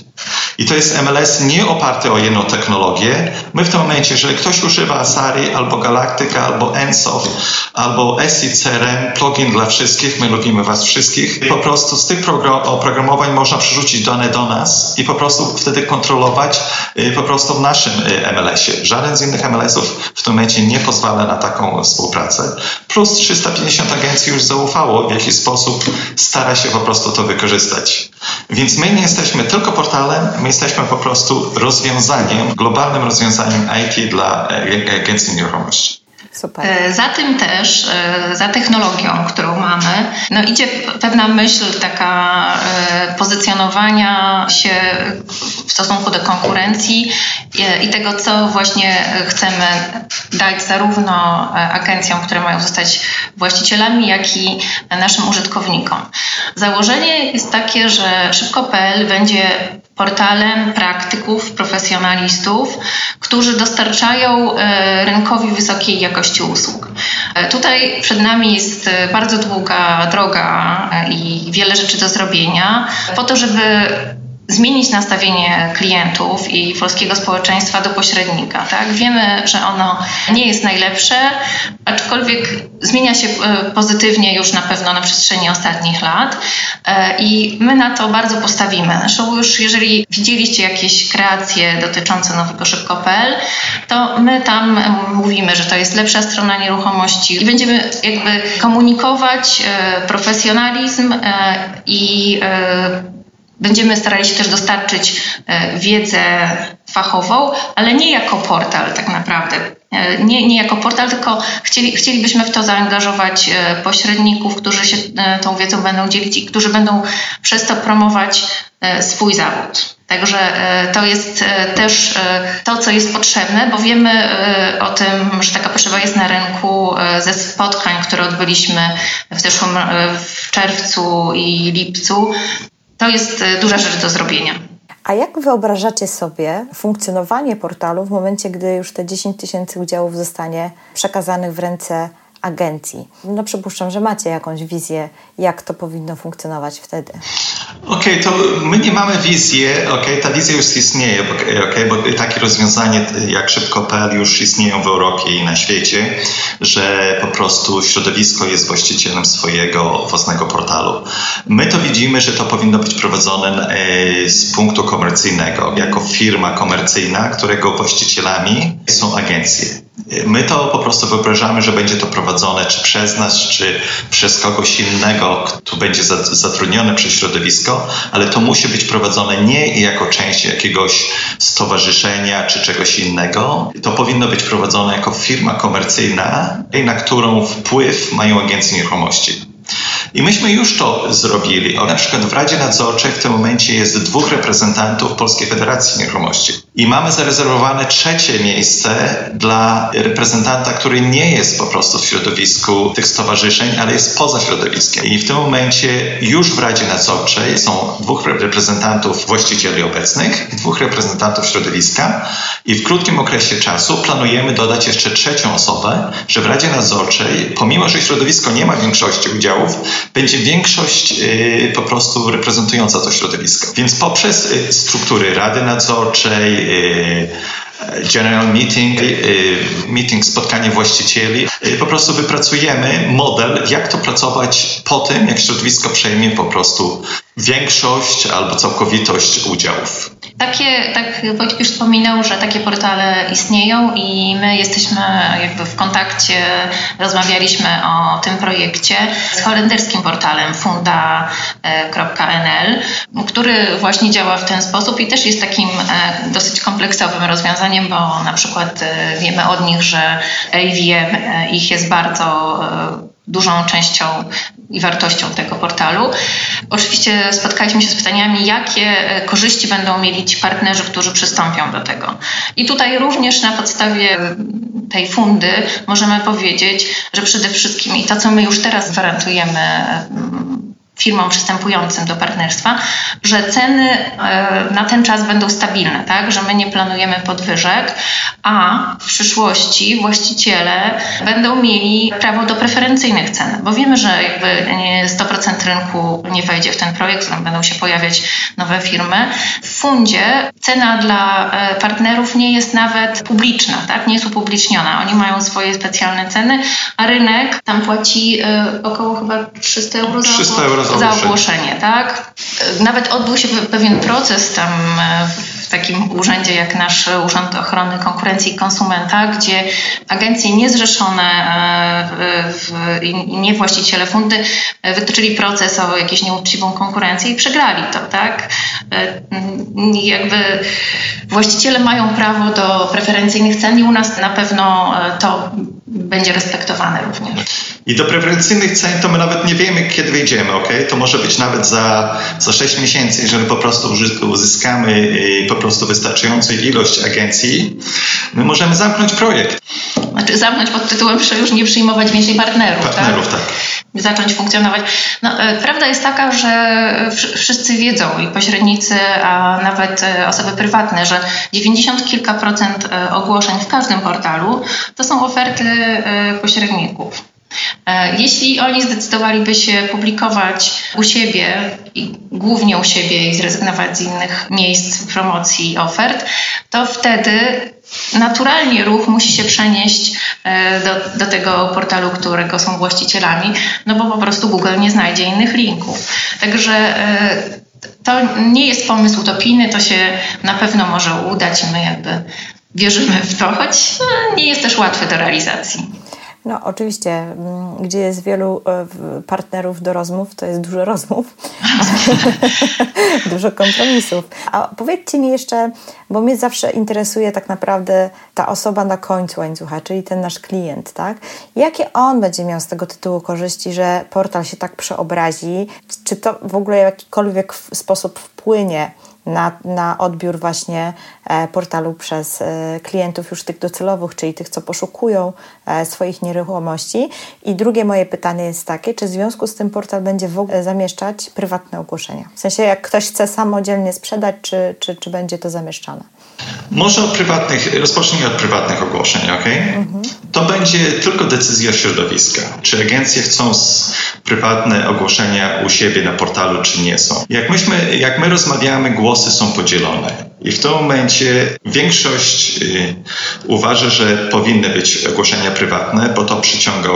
[SPEAKER 3] I to jest MLS nie oparty o jedną technologię. My w tym momencie, jeżeli ktoś używa Asari albo Galactica, albo Ensoft, albo SICRM, plugin dla wszystkich, my lubimy Was wszystkich, po prostu z tych oprogramowań można przerzucić dane do nas i po prostu wtedy kontrolować y, po prostu w naszym y, MLS-ie. Żaden z innych MLS-ów w tym momencie nie pozwala na taką współpracę. Plus 350 agencji już zaufało, w jaki sposób stara się po prostu to wykorzystać. Więc my nie jesteśmy tylko portalem, my jesteśmy po prostu rozwiązaniem, globalnym rozwiązaniem IT dla e, agencji nieruchomości.
[SPEAKER 2] Super. E, za tym też, e, za technologią, którą mamy, no idzie pewna myśl taka pozycjonowania się w stosunku do konkurencji i tego, co właśnie chcemy dać zarówno agencjom, które mają zostać właścicielami, jak i naszym użytkownikom. Założenie jest takie, że szybko.pl będzie portalem praktyków, profesjonalistów, którzy dostarczają e, rynkowi wysokiej jakości usług. E, tutaj przed nami jest e, bardzo długa droga i wiele rzeczy do zrobienia po to, żeby zmienić nastawienie klientów i polskiego społeczeństwa do pośrednika. Tak? Wiemy, że ono nie jest najlepsze, aczkolwiek zmienia się e, pozytywnie już na pewno na przestrzeni ostatnich lat e, i my na to bardzo postawimy. Zresztą już jeżeli widzieliście jakieś kreacje dotyczące nowego szybko.pl, to my tam mówimy, że to jest lepsza strona nieruchomości i będziemy jakby komunikować e, profesjonalizm i Będziemy starali się też dostarczyć e, wiedzę fachową, ale nie jako portal tak naprawdę. E, nie, nie jako portal, tylko chcieli, chcielibyśmy w to zaangażować e, pośredników, którzy się tą wiedzą będą dzielić i którzy będą przez to promować swój zawód. Także to jest też to, co jest potrzebne, bo wiemy o tym, że taka potrzeba jest na rynku ze spotkań, które odbyliśmy w zeszłym w czerwcu i lipcu to jest e, duża rzecz do zrobienia.
[SPEAKER 1] A jak wyobrażacie sobie funkcjonowanie portalu w momencie, gdy już te 10 tysięcy udziałów zostanie przekazanych w ręce agencji? No przypuszczam, że macie jakąś wizję, jak to powinno funkcjonować wtedy.
[SPEAKER 3] Okej, okay, to my nie mamy wizji, okay, ta wizja już istnieje, okay, bo takie rozwiązanie jak szybko.pl już istnieją w Europie i na świecie, że po prostu środowisko jest właścicielem swojego własnego portalu. My to widzimy, że to powinno być prowadzone e, z punktu komercyjnego, jako firma komercyjna, którego właścicielami są agencje. My to po prostu wyobrażamy, że będzie to prowadzone czy przez nas, czy przez kogoś innego, kto będzie zatrudniony przez środowisko, ale to musi być prowadzone nie jako część jakiegoś stowarzyszenia czy czegoś innego. To powinno być prowadzone jako firma komercyjna, na którą wpływ mają agencje nieruchomości. I myśmy już to zrobili. O, na przykład w Radzie Nadzorczej w tym momencie jest dwóch reprezentantów Polskiej Federacji Nieruchomości. I mamy zarezerwowane trzecie miejsce dla reprezentanta, który nie jest po prostu w środowisku tych stowarzyszeń, ale jest poza środowiskiem. I w tym momencie już w Radzie Nadzorczej są dwóch reprezentantów właścicieli obecnych, dwóch reprezentantów środowiska i w krótkim okresie czasu planujemy dodać jeszcze trzecią osobę, że w Radzie Nadzorczej, pomimo że środowisko nie ma większości udziałów, będzie większość y, po prostu reprezentująca to środowisko. Więc poprzez y, struktury Rady Nadzorczej, y, General Meeting, meeting, spotkanie właścicieli. Po prostu wypracujemy model, jak to pracować po tym, jak środowisko przejmie po prostu większość albo całkowitość udziałów.
[SPEAKER 2] Takie, tak Wojtek już wspominał, że takie portale istnieją i my jesteśmy jakby w kontakcie, rozmawialiśmy o tym projekcie z holenderskim portalem funda.nl, który właśnie działa w ten sposób i też jest takim e, dosyć kompleksowym rozwiązaniem, bo na przykład e, wiemy od nich, że AVM e, ich jest bardzo dużą częścią i wartością tego portalu. Oczywiście spotkaliśmy się z pytaniami, jakie e, korzyści będą mieli ci partnerzy, którzy przystąpią do tego. I tutaj również na podstawie tej fundy możemy powiedzieć, że przede wszystkim i to, co my już teraz gwarantujemy firmom przystępującym do partnerstwa, że ceny e, na ten czas będą stabilne, tak? że my nie planujemy podwyżek, a w przyszłości właściciele będą mieli prawo do preferencyjnych cen, bo wiemy, że jakby 100% rynku nie wejdzie w ten projekt, będą się pojawiać nowe firmy. W fundzie cena dla e, partnerów nie jest nawet publiczna, tak? nie jest upubliczniona. Oni mają swoje specjalne ceny, a rynek tam płaci e, około chyba 300 euro
[SPEAKER 3] 300 euro
[SPEAKER 2] za ogłoszenie, tak? Nawet odbył się pewien proces tam e, w takim urzędzie jak nasz Urząd Ochrony Konkurencji i Konsumenta, gdzie agencje niezrzeszone e, i nie właściciele fundy e, wytoczyli proces o jakąś nieuczciwą konkurencję i przegrali to, tak? Jakby właściciele mają prawo do preferencyjnych cen i u nas na pewno to będzie respektowane również.
[SPEAKER 3] I do preferencyjnych cen to my nawet nie wiemy, kiedy wyjdziemy, ok? To może być nawet za, za 6 miesięcy, jeżeli po prostu uzyskamy po prostu wystarczającą ilość agencji, my możemy zamknąć projekt.
[SPEAKER 2] Znaczy zamknąć pod tytułem, że już nie przyjmować więcej partnerów,
[SPEAKER 3] Partnerów, tak.
[SPEAKER 2] tak. Zacząć funkcjonować. No, e, prawda jest taka, że wszyscy wiedzą i pośrednicy, a nawet e, osoby prywatne, że 90 kilka procent e, ogłoszeń w każdym portalu to są oferty pośredników. E, jeśli oni zdecydowaliby się publikować u siebie, głównie u siebie i zrezygnować z innych miejsc promocji i ofert, to wtedy naturalnie ruch musi się przenieść e, do, do tego portalu, którego są właścicielami, no bo po prostu Google nie znajdzie innych linków. Także e, to nie jest pomysł utopijny, to się na pewno może udać my jakby wierzymy w to, choć nie jest też łatwe do realizacji.
[SPEAKER 1] No, oczywiście, mm, gdzie jest wielu e, partnerów do rozmów, to jest dużo rozmów, dużo kompromisów. A powiedzcie mi jeszcze, bo mnie zawsze interesuje tak naprawdę ta osoba na końcu łańcucha, czyli ten nasz klient, tak? Jakie on będzie miał z tego tytułu korzyści, że portal się tak przeobrazi? Czy to w ogóle w jakikolwiek sposób wpłynie na, na odbiór właśnie e, portalu przez e, klientów już tych docelowych, czyli tych, co poszukują e, swoich nieruchomości. I drugie moje pytanie jest takie, czy w związku z tym portal będzie w ogóle zamieszczać prywatne ogłoszenia? W sensie, jak ktoś chce samodzielnie sprzedać, czy, czy, czy będzie to zamieszczane?
[SPEAKER 3] Może od prywatnych, rozpocznijmy od prywatnych ogłoszeń, ok? Mhm. To będzie tylko decyzja środowiska. Czy agencje chcą prywatne ogłoszenia u siebie na portalu, czy nie są. Jak, myśmy, jak my rozmawiamy, głosy są podzielone. I w tym momencie większość y, uważa, że powinny być ogłoszenia prywatne, bo to przyciąga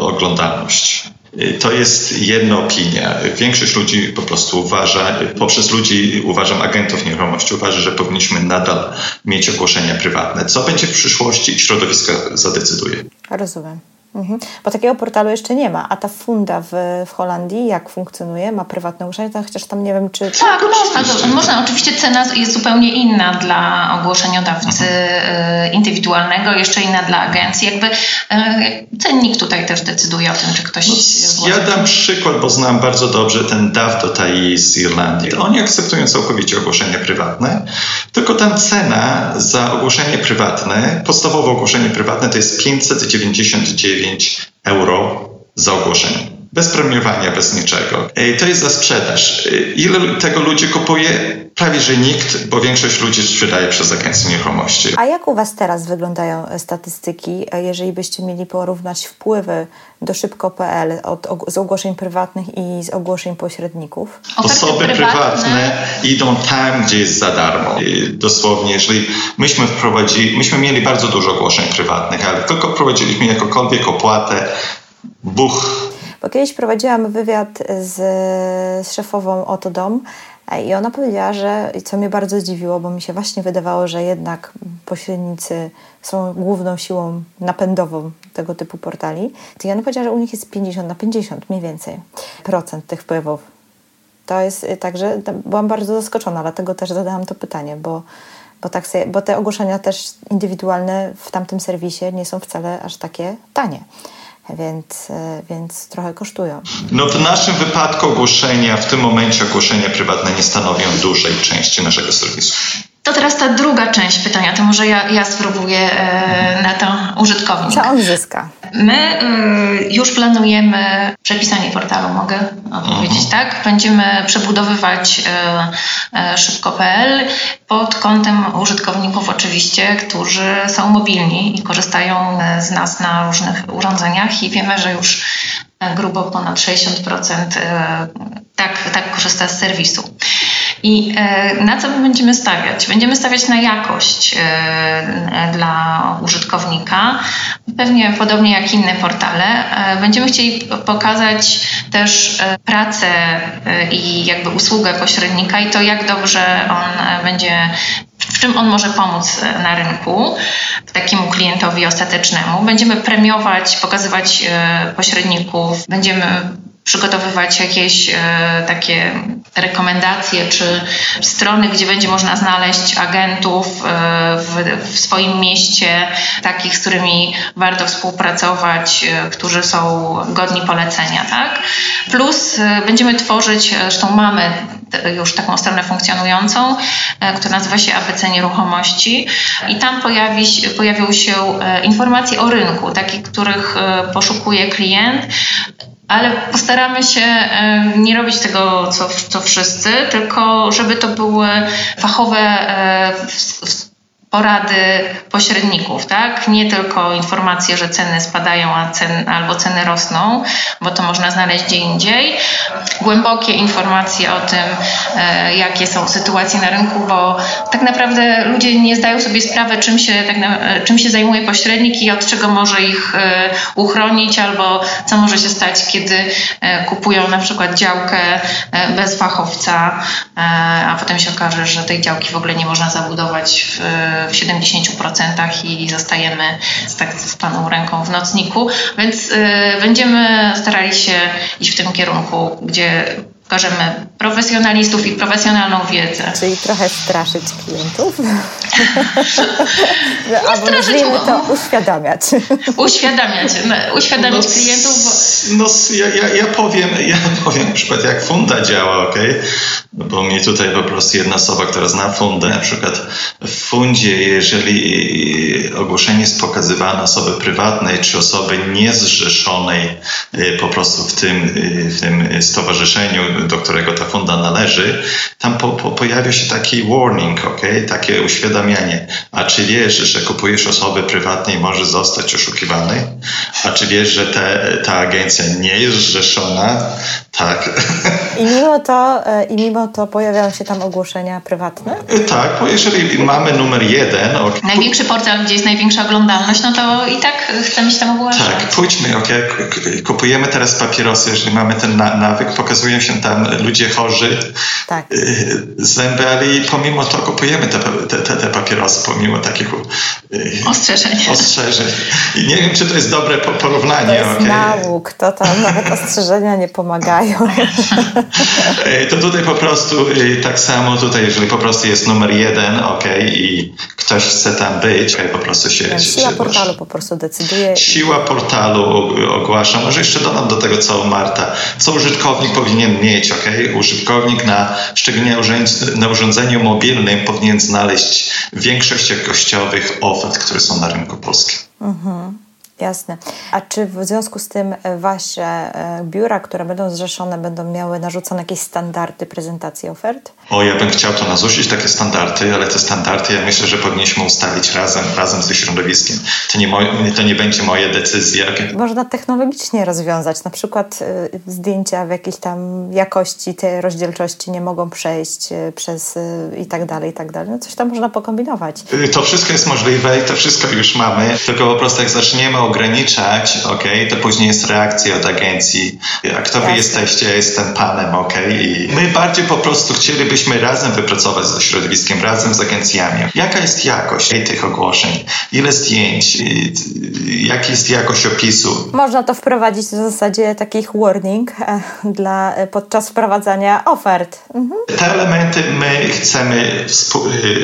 [SPEAKER 3] oglądalność. Y, to jest jedna opinia. Większość ludzi po prostu uważa, poprzez ludzi uważam agentów nieruchomości, uważa, że powinniśmy nadal mieć ogłoszenia prywatne. Co będzie w przyszłości, środowisko zadecyduje.
[SPEAKER 1] Rozumiem. Mhm. Bo takiego portalu jeszcze nie ma. A ta funda w, w Holandii jak funkcjonuje? Ma prywatne ogłoszenie? Chociaż tam nie wiem, czy...
[SPEAKER 2] Tak, można. można. Oczywiście cena jest zupełnie inna dla ogłoszeniodawcy mhm. indywidualnego, jeszcze inna dla agencji. Jakby e, cennik tutaj też decyduje o tym, czy ktoś...
[SPEAKER 3] No, ja dam przykład, bo znam bardzo dobrze ten DAF do Tai z Irlandii. Oni akceptują całkowicie ogłoszenia prywatne, tylko tam cena za ogłoszenie prywatne, podstawowe ogłoszenie prywatne to jest 599 9 euro za ogłoszenie. Bez premiowania, bez niczego. To jest za sprzedaż. Ile tego ludzi kupuje? Prawie, że nikt, bo większość ludzi sprzedaje przez agencje nieruchomości.
[SPEAKER 1] A jak u Was teraz wyglądają e, statystyki, e, jeżeli byście mieli porównać wpływy do szybko.pl od, z ogłoszeń prywatnych i z ogłoszeń pośredników?
[SPEAKER 3] Osoby prywatne, prywatne idą tam, gdzie jest za darmo. Dosłownie, jeżeli myśmy wprowadzili, myśmy mieli bardzo dużo ogłoszeń prywatnych, ale tylko wprowadziliśmy jakąkolwiek opłatę, buch
[SPEAKER 1] bo kiedyś prowadziłam wywiad z, z szefową Oto Dom e, i ona powiedziała, że, co mnie bardzo zdziwiło, bo mi się właśnie wydawało, że jednak pośrednicy są główną siłą napędową tego typu portali, to ona powiedziała, że u nich jest 50 na 50 mniej więcej procent tych wpływów. To jest y, także, byłam bardzo zaskoczona, dlatego też zadałam to pytanie, bo, bo, tak sobie, bo te ogłoszenia też indywidualne w tamtym serwisie nie są wcale aż takie tanie więc, e, więc trochę kosztują.
[SPEAKER 3] No w naszym wypadku ogłoszenia, w tym momencie ogłoszenia prywatne nie stanowią dużej części naszego serwisu.
[SPEAKER 2] To teraz ta druga część pytania, to może ja, ja spróbuję e, na to użytkownik.
[SPEAKER 1] Co on zyska?
[SPEAKER 2] My e, już planujemy przepisanie portalu, mogę odpowiedzieć, uh mhm. tak? Będziemy przebudowywać e, szybko.pl pod kątem użytkowników oczywiście, którzy są mobilni i korzystają z nas na różnych urządzeniach i wiemy, że już grubo ponad 60% tak, tak korzysta z serwisu. I e, na co my będziemy stawiać? Będziemy stawiać na jakość e, dla użytkownika, pewnie podobnie jak inne portale. E, będziemy chcieli pokazać też pracę i jakby usługę pośrednika i to, jak dobrze on będzie w czym on może pomóc na rynku takiemu klientowi ostatecznemu. Będziemy premiować, pokazywać pośredników, będziemy przygotowywać jakieś e, takie rekomendacje czy strony, gdzie będzie można znaleźć agentów e, w, w, swoim mieście, takich, z którymi warto współpracować, e, którzy są godni polecenia, tak? Plus będziemy tworzyć, zresztą mamy już taką stronę funkcjonującą, która nazywa się ABC Nieruchomości i tam pojawi, pojawią się informacje o rynku, takich, których poszukuje klient, ale postaramy się nie robić tego, co, co wszyscy, tylko żeby to były fachowe e, porady pośredników, tak? Nie tylko informacje, że ceny spadają, a cen, albo ceny rosną, bo to można znaleźć gdzie indziej. Głębokie informacje o tym, e, jakie są sytuacje na rynku, bo tak naprawdę ludzie nie zdają sobie sprawy, czym się, tak na, czym się zajmuje pośrednik i od czego może ich e, uchronić, albo co może się stać, kiedy e, kupują na przykład działkę e, bez fachowca, e, a potem się okaże, że tej działki w ogóle nie można zabudować w w 70% i zostajemy z tak zwaną ręką w nocniku, więc y, będziemy starali się iść w tym kierunku, gdzie pokażemy profesjonalistów i profesjonalną wiedzę.
[SPEAKER 1] Czyli trochę straszyć klientów? Albo nazwijmy to uświadamiać.
[SPEAKER 2] Uświadamiać, no, uświadamiać no, klientów. Bo...
[SPEAKER 3] No, ja, ja, ja, powiem, ja powiem na przykład jak funda działa, ok? No bo mnie tutaj po prostu jedna osoba, która zna fundę, na przykład fundzie, jeżeli ogłoszenie jest pokazywane osoby prywatnej czy osoby niezrzeszonej y, po prostu w tym, y, w tym stowarzyszeniu, do którego ta funda należy, tam po, po, pojawia się taki warning, okay? takie uświadamianie. A czy wiesz, że kupujesz osoby prywatnej może zostać oszukiwany? A czy wiesz, że te, ta agencja nie jest zrzeszona? Tak.
[SPEAKER 1] I mimo to, e, i mimo to pojawiają się tam ogłoszenia prywatne?
[SPEAKER 3] Tak, bo jeżeli mamy numer jeden...
[SPEAKER 2] Okay. Największy portal, gdzie jest największa oglądalność, no to i tak chcemy się tam ogłaszać.
[SPEAKER 3] Tak, pójdźmy, ok, kupujemy teraz papierosy, jeżeli mamy ten nawyk, pokazują się tam ludzie chorzy, tak. Y, zęby, ale pomimo to kupujemy te, te, te papierosy, pomimo takich
[SPEAKER 2] y, ostrzeżeń.
[SPEAKER 3] ostrzeżeń. I nie wiem, czy to jest dobre porównanie. To
[SPEAKER 1] jest okay. nauk, to tam nawet ostrzeżenia nie pomagają.
[SPEAKER 3] to tutaj po prostu tak samo tutaj, jeżeli po prostu jest numer jeden, ok, i ktoś chce tam być, okay, po prostu się...
[SPEAKER 1] Ja, siła się portalu po prostu decyduje.
[SPEAKER 3] Siła portalu ogłasza. Może jeszcze dodam do tego, co Marta, co użytkownik powinien mieć, ok? Użytkownik na, szczególnie na urządzeniu mobilnym powinien znaleźć większość jakościowych ofert, które są na rynku polskim. Mhm.
[SPEAKER 1] Jasne. A czy w związku z tym e, wasze e, biura, które będą zrzeszone, będą miały narzucone jakieś standardy prezentacji ofert?
[SPEAKER 3] O, ja bym chciał to narzucić, takie standardy, ale te standardy ja myślę, że powinniśmy ustalić razem, razem ze środowiskiem. To nie, moje, to nie będzie moja decyzja.
[SPEAKER 1] Można technologicznie rozwiązać, na przykład y, zdjęcia w jakiejś tam jakości, tej rozdzielczości nie mogą przejść y, przez y, i tak dalej, i tak dalej. No coś tam można pokombinować.
[SPEAKER 3] To wszystko jest możliwe i to wszystko już mamy, tylko po prostu jak zaczniemy ograniczać, ok, to później jest reakcja od agencji. A kto wy jesteście? Jestem panem, ok? I my bardziej po prostu chcielibyśmy razem wypracować ze środowiskiem, razem z agencjami. Jaka jest jakość tych ogłoszeń? Ile zdjęć? Jaka jest jakość opisu?
[SPEAKER 1] Można to wprowadzić w zasadzie takich warning e, dla, e, podczas wprowadzania ofert.
[SPEAKER 3] Mhm. Te elementy my chcemy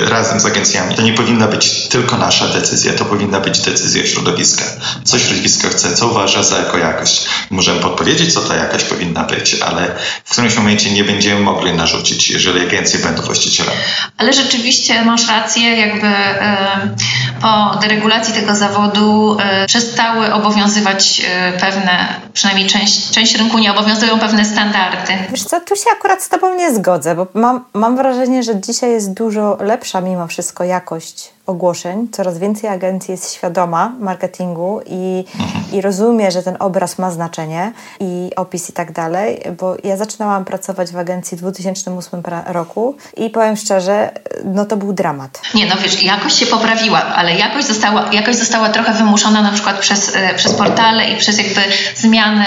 [SPEAKER 3] e, razem z agencjami. To nie powinna być tylko nasza decyzja, to powinna być decyzja środowiska co środowisko chce, co uważa za jako jakość. Możemy podpowiedzieć, co ta jakość powinna być, ale w którymś momencie nie będziemy mogli narzucić, jeżeli agencje będą właścicielami.
[SPEAKER 2] Ale rzeczywiście masz rację, jakby e, po deregulacji tego zawodu e, przestały obowiązywać e, pewne, przynajmniej część, część rynku nie obowiązują pewne standardy.
[SPEAKER 1] Wiesz co, tu się akurat z Tobą nie zgodzę, bo mam, mam wrażenie, że dzisiaj jest dużo lepsza mimo wszystko jakość ogłoszeń. Coraz więcej agencji jest świadoma marketingu i, i rozumie, że ten obraz ma znaczenie i opis i tak dalej, bo ja zaczynałam pracować w agencji w 2008 roku i powiem szczerze, no to był dramat.
[SPEAKER 2] Nie, no wiesz, jakość się poprawiła, ale jakość została, jakość została trochę wymuszona na przykład przez, e, przez portale i przez jakby zmianę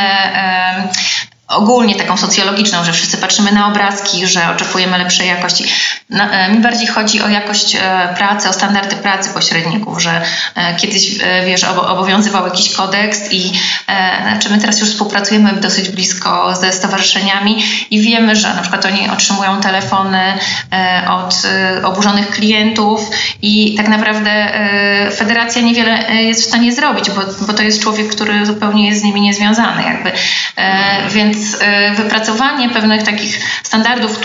[SPEAKER 2] ogólnie taką socjologiczną, że wszyscy patrzymy na obrazki, że oczekujemy lepszej jakości. E, mi bardziej chodzi o jakość e, pracy, o standardy pracy pośredników, że e, kiedyś, wiesz, obowiązywał jakiś kodeks i znaczy my teraz już współpracujemy dosyć blisko ze stowarzyszeniami i wiemy, że na przykład oni otrzymują telefony od oburzonych klientów i tak naprawdę federacja niewiele jest w stanie zrobić, bo, bo to jest człowiek, który zupełnie jest z nimi niezwiązany jakby. Więc Y, wypracowanie pewnych takich standardów,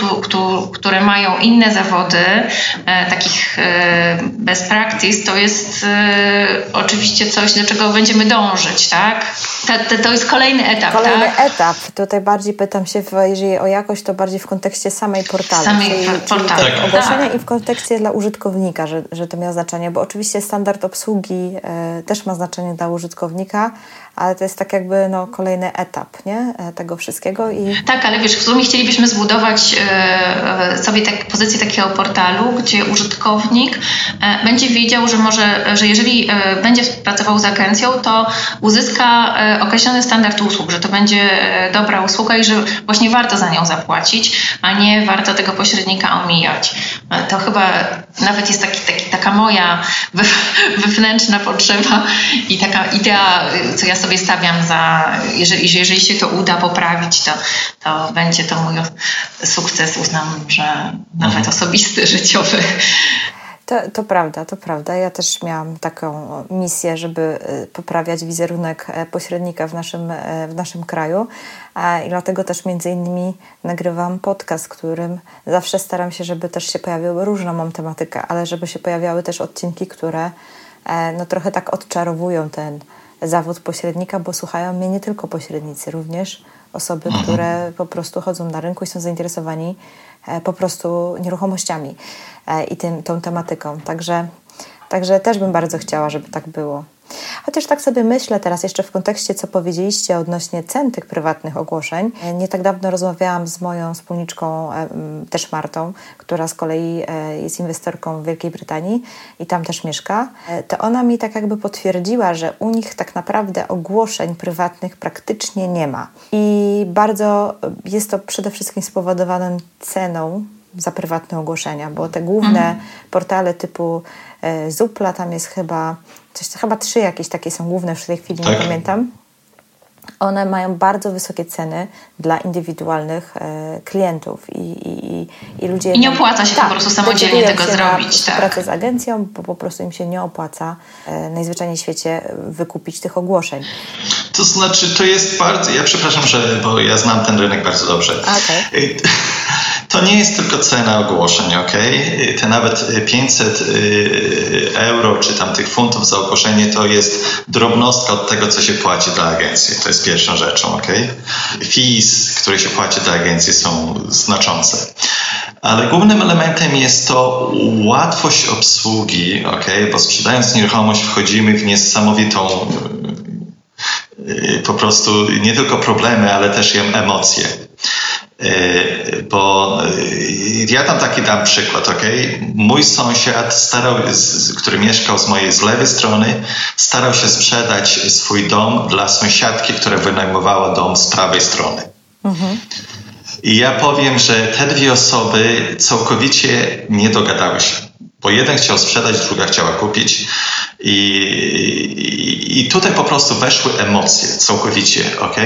[SPEAKER 2] które mają inne zawody, y, takich y, best practice, to jest oczywiście coś, do czego będziemy dążyć, tak? To, to jest kolejny etap,
[SPEAKER 1] Kolejny
[SPEAKER 2] tak?
[SPEAKER 1] etap. Tutaj bardziej pytam się, jeżeli o jakość, to bardziej w kontekście samej portalu.
[SPEAKER 2] Samej czyli, portalu.
[SPEAKER 1] Czyli tak. ogłoszenia tak. i w kontekście dla użytkownika, że, że to miało znaczenie, bo oczywiście standard obsługi e, też ma znaczenie dla użytkownika, ale to jest tak jakby no, kolejny etap nie? E, tego wszystkiego. I...
[SPEAKER 2] Tak, ale wiesz, w sumie chcielibyśmy zbudować e, e, sobie tak, pozycję takiego portalu, gdzie użytkownik będzie wiedział, że może, że jeżeli będzie pracował z agencją, to uzyska określony standard usług, że to będzie dobra usługa i że właśnie warto za nią zapłacić, a nie warto tego pośrednika omijać. To chyba nawet jest taki, taki, taka moja wewnętrzna potrzeba i taka idea, co ja sobie stawiam za, jeżeli, jeżeli się to uda poprawić, to, to będzie to mój sukces, uznam, że nawet mhm. osobisty, życiowy.
[SPEAKER 1] To, to prawda, to prawda. Ja też miałam taką misję, żeby y, poprawiać wizerunek e, pośrednika w naszym, e, w naszym kraju i dlatego też między innymi nagrywam podcast, którym zawsze staram się, żeby też się pojawiły, różną mam tematykę, ale żeby się pojawiały też odcinki, które e, no, trochę tak odczarowują ten zawód pośrednika, bo słuchają mnie nie tylko pośrednicy, również osoby, mhm. które po prostu chodzą na rynku i są zainteresowani po prostu nieruchomościami. E, i tym, tą tematyką. Także, także też bym bardzo chciała, żeby tak było. Chociaż tak sobie myślę teraz jeszcze w kontekście, co powiedzieliście odnośnie cen tych prywatnych ogłoszeń. E, nie tak dawno rozmawiałam z moją wspólniczką, e, też Martą, która z kolei jest inwestorką w Wielkiej Brytanii i tam też mieszka. To ona mi tak jakby potwierdziła, że u nich tak naprawdę ogłoszeń prywatnych praktycznie nie ma. I bardzo jest to przede wszystkim spowodowane ceną za prywatne ogłoszenia, bo te główne mhm. portale typu e, Zupla, tam jest chyba, coś, chyba trzy jakieś takie są główne, w tej chwili tak. nie pamiętam. One mają bardzo wysokie ceny dla indywidualnych e, klientów i, i, i ludzie...
[SPEAKER 2] I nie opłaca się tak, po prostu samodzielnie tego zrobić.
[SPEAKER 1] Na tak. pracę z agencją, bo po prostu im się nie opłaca e, najzwyczajniej w świecie wykupić tych ogłoszeń.
[SPEAKER 3] To znaczy, to jest bardzo... Ja przepraszam, że, bo ja znam ten rynek bardzo dobrze. Okay. To nie jest tylko cena ogłoszeń, ok? Te nawet 500 y, euro czy tam tych funtów za ogłoszenie to jest drobnostka od tego, co się płaci dla agencji. To jest pierwszą rzeczą, ok? Fees, które się płaci dla agencji są znaczące. Ale głównym elementem jest to łatwość obsługi, ok? Bo sprzedając nieruchomość wchodzimy w niesamowitą y, po prostu nie tylko problemy, ale też emocje. E, bo e, ja tam taki dam przykład, ok? Mój sąsiad starał, który mieszkał z mojej z lewej strony, starał się sprzedać swój dom dla sąsiadki, która wynajmowała dom z prawej strony. Mhm. I ja powiem, że te dwie osoby całkowicie nie dogadały się. Bo jeden chciał sprzedać, druga chciała kupić. I, i, i tutaj po prostu weszły emocje całkowicie, ok?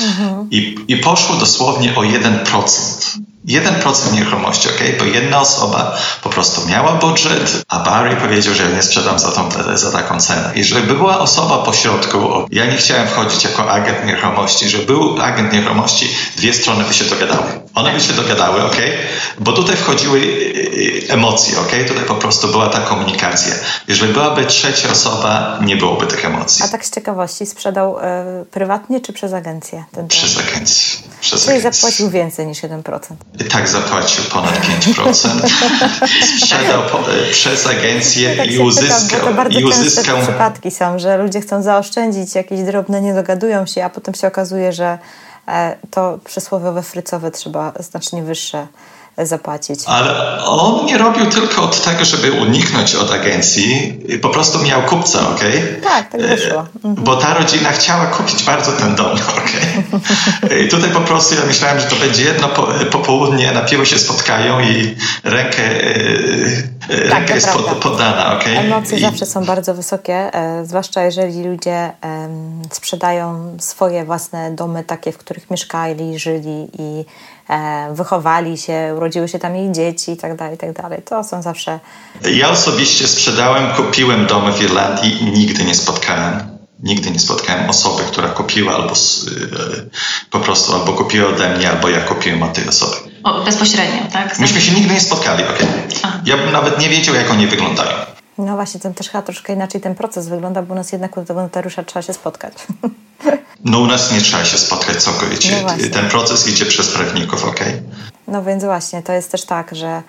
[SPEAKER 3] Mhm. I, I poszło dosłownie o 1%. 1% nieruchomości, ok? Bo jedna osoba po prostu miała budżet, a Barry powiedział, że ja nie sprzedam za, tą, za taką cenę. I żeby była osoba po środku, ja nie chciałem wchodzić jako agent nieruchomości, że był agent nieruchomości, dwie strony by się dogadały. One by się dogadały, ok? Bo tutaj wchodziły y, y, emocje, ok? Tutaj po prostu była ta komunikacja. Jeżeli byłaby trzecia osoba, nie byłoby tych emocji.
[SPEAKER 1] A tak z ciekawości, sprzedał y, prywatnie czy przez agencję?
[SPEAKER 3] Ten przez agencję. Przez
[SPEAKER 1] Czyli agencję. zapłacił więcej niż 1%.
[SPEAKER 3] Tak, zapłacił ponad 5%. Sprzedał po, przez agencję ja tak i uzyskał.
[SPEAKER 1] Pytam, to bardzo i uzyskał... przypadki są, że ludzie chcą zaoszczędzić jakieś drobne, nie dogadują się, a potem się okazuje, że to przysłowiowe frycowe trzeba znacznie wyższe zapłacić.
[SPEAKER 3] Ale on nie robił tylko od tego, żeby uniknąć od agencji, po prostu miał kupca, ok?
[SPEAKER 1] Tak, tak wyszło.
[SPEAKER 3] Mhm. Bo ta rodzina chciała kupić bardzo ten dom, ok? I tutaj po prostu ja myślałem, że to będzie jedno po, popołudnie, na piwo się spotkają i rękę, e, tak, ręka jest pod, poddana, ok?
[SPEAKER 1] Emocje I... zawsze są bardzo wysokie, e, zwłaszcza jeżeli ludzie e, sprzedają swoje własne domy, takie, w których mieszkali, żyli i E, wychowali się, urodziły się tam jej dzieci i tak dalej, i tak dalej. To są zawsze...
[SPEAKER 3] Ja osobiście sprzedałem, kupiłem dom w Irlandii i nigdy nie spotkałem Nigdy nie spotkałem osoby, która kupiła albo y, po prostu albo kupiła ode mnie, albo ja kupiłem od tej osoby.
[SPEAKER 2] O, bezpośrednio, tak?
[SPEAKER 3] Myśmy się nigdy nie spotkali, okay? Ja bym nawet nie wiedział, jak oni wyglądają.
[SPEAKER 1] No właśnie, ten też chyba troszkę inaczej ten proces wygląda, bo u nas jednak u tego notariusza trzeba się spotkać.
[SPEAKER 3] No u nas nie trzeba się spotkać całkowicie. No ten proces idzie przez prawników, ok?
[SPEAKER 1] No więc właśnie, to jest też tak, że,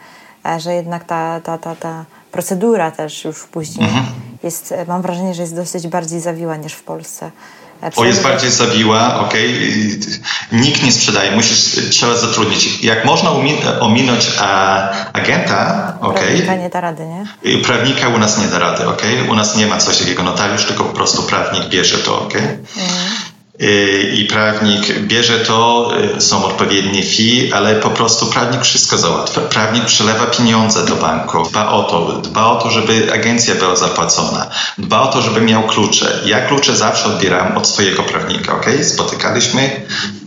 [SPEAKER 1] e, że jednak ta, ta, ta, ta procedura też już później mhm. jest, e, mam wrażenie, że jest dosyć bardziej zawiła niż w Polsce.
[SPEAKER 3] O, jest bardziej zawiła, ok. Nikt nie sprzedaje, musisz, trzeba zatrudnić. Jak można ominąć a, agenta, ok.
[SPEAKER 1] Prawnika nie da rady, nie?
[SPEAKER 3] Prawnika u nas nie da rady, ok. U nas nie ma coś takiego notariusz, tylko po prostu prawnik bierze to, ok. Mhm. I prawnik bierze to, y, są odpowiednie fee, ale po prostu prawnik wszystko załatwia. Prawnik przelewa pieniądze do banku, dba o to, dba o to, żeby agencja była zapłacona, dba o to, żeby miał klucze. Ja klucze zawsze odbierałem od swojego prawnika, ok? Spotykaliśmy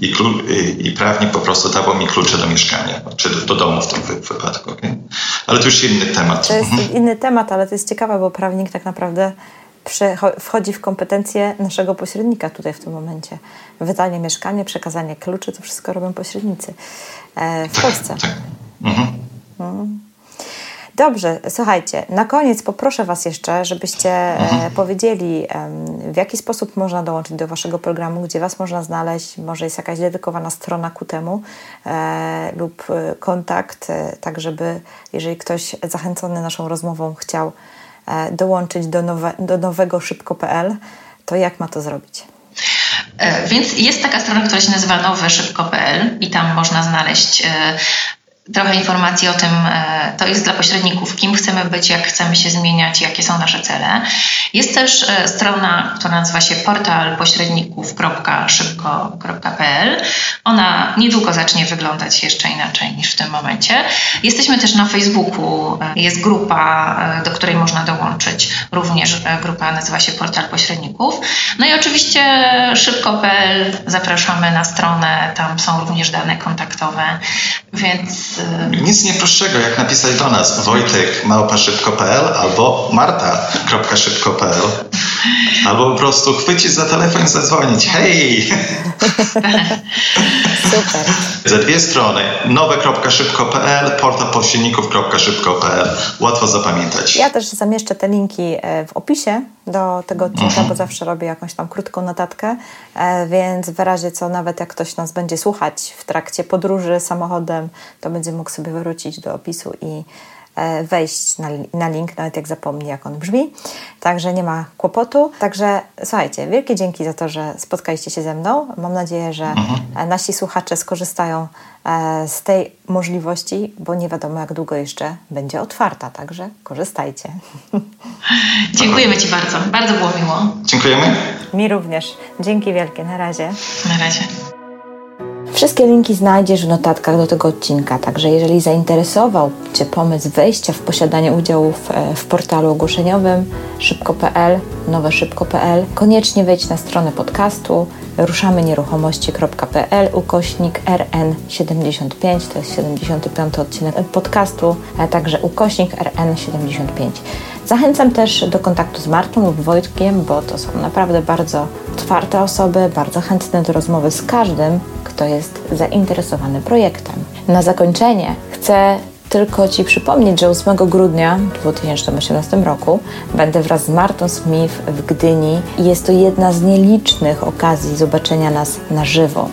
[SPEAKER 3] i, y, i prawnik po prostu dawał mi klucze do mieszkania, czy do, do domu w tym wypadku, ok? Ale to już inny temat.
[SPEAKER 1] To jest mhm. inny temat, ale to jest ciekawe, bo prawnik tak naprawdę wchodzi w kompetencje naszego pośrednika tutaj w tym momencie. Wydanie mieszkania, przekazanie kluczy, to wszystko robią pośrednicy e, w Polsce. Tak. Mhm. Mm. Dobrze, słuchajcie, na koniec poproszę Was jeszcze, żebyście e, mhm. powiedzieli, w jaki sposób można dołączyć do Waszego programu, gdzie Was można znaleźć, może jest jakaś dedykowana strona ku temu e, lub kontakt, tak żeby, jeżeli ktoś zachęcony naszą rozmową chciał E, dołączyć do, nowe, do nowego szybko.pl, to jak ma to zrobić?
[SPEAKER 2] E, więc jest taka strona, która się nazywa noweszybko.pl i tam można znaleźć e, trochę informacji o tym, e, to jest dla pośredników, kim chcemy być, jak chcemy się zmieniać, jakie są nasze cele. Jest też e, strona, która nazywa się portalpośredników.szybko.pl. Ona niedługo zacznie wyglądać jeszcze inaczej niż w tym momencie. Jesteśmy też na Facebooku, e, jest grupa, do której można dołączyć, również grupa nazywa się Portal Pośredników. No i oczywiście szybko.pl, zapraszamy na stronę, tam są również dane kontaktowe, więc
[SPEAKER 3] nic nie prostszego, jak napisać do nas wojtek małpaszybko.pl albo marta.szybko.pl albo po prostu chwycić za telefon i zadzwonić. Hej!
[SPEAKER 1] Super.
[SPEAKER 3] Ze dwie strony. nowe.szybko.pl, portal pośredników.szybko.pl. Łatwo zapamiętać.
[SPEAKER 1] Ja też zamieszczę te linki e, w opisie do tego odcinka, mhm. bo zawsze robię jakąś tam krótką notatkę, e, więc w razie co, nawet jak ktoś nas będzie słuchać w trakcie podróży samochodem, to będzie mógł sobie wrócić do opisu i e, wejść na, na link, nawet jak zapomni, jak on brzmi. Także nie ma kłopotu. Także słuchajcie, wielkie dzięki za to, że spotkaliście się ze mną. Mam nadzieję, że mhm. nasi słuchacze skorzystają e, z tej możliwości, bo nie wiadomo, jak długo jeszcze będzie otwarta. Także korzystajcie.
[SPEAKER 2] Dziękujemy Ci bardzo. Bardzo było miło.
[SPEAKER 3] Dziękujemy.
[SPEAKER 1] Mi również. Dzięki wielkie. Na razie.
[SPEAKER 2] Na razie.
[SPEAKER 1] Wszystkie linki znajdziesz w notatkach do tego odcinka, także jeżeli zainteresował Cię pomysł wejścia w posiadanie udziałów e, w portalu ogłoszeniowym szybko.pl, noweszybko.pl, koniecznie wejdź na stronę podcastu ruszamynieruchomości.pl ukośnik RN75, to jest 75 odcinek podcastu, a także ukośnik RN75. Zachęcam też do kontaktu z Martą lub Wojtkiem, bo to są naprawdę bardzo otwarte osoby, bardzo chętne do rozmowy z każdym, kto jest zainteresowany projektem. Na zakończenie chcę tylko Ci przypomnieć, że 8 grudnia 2018 roku będę wraz z Martą Smith w Gdyni i jest to jedna z nielicznych okazji zobaczenia nas na żywo.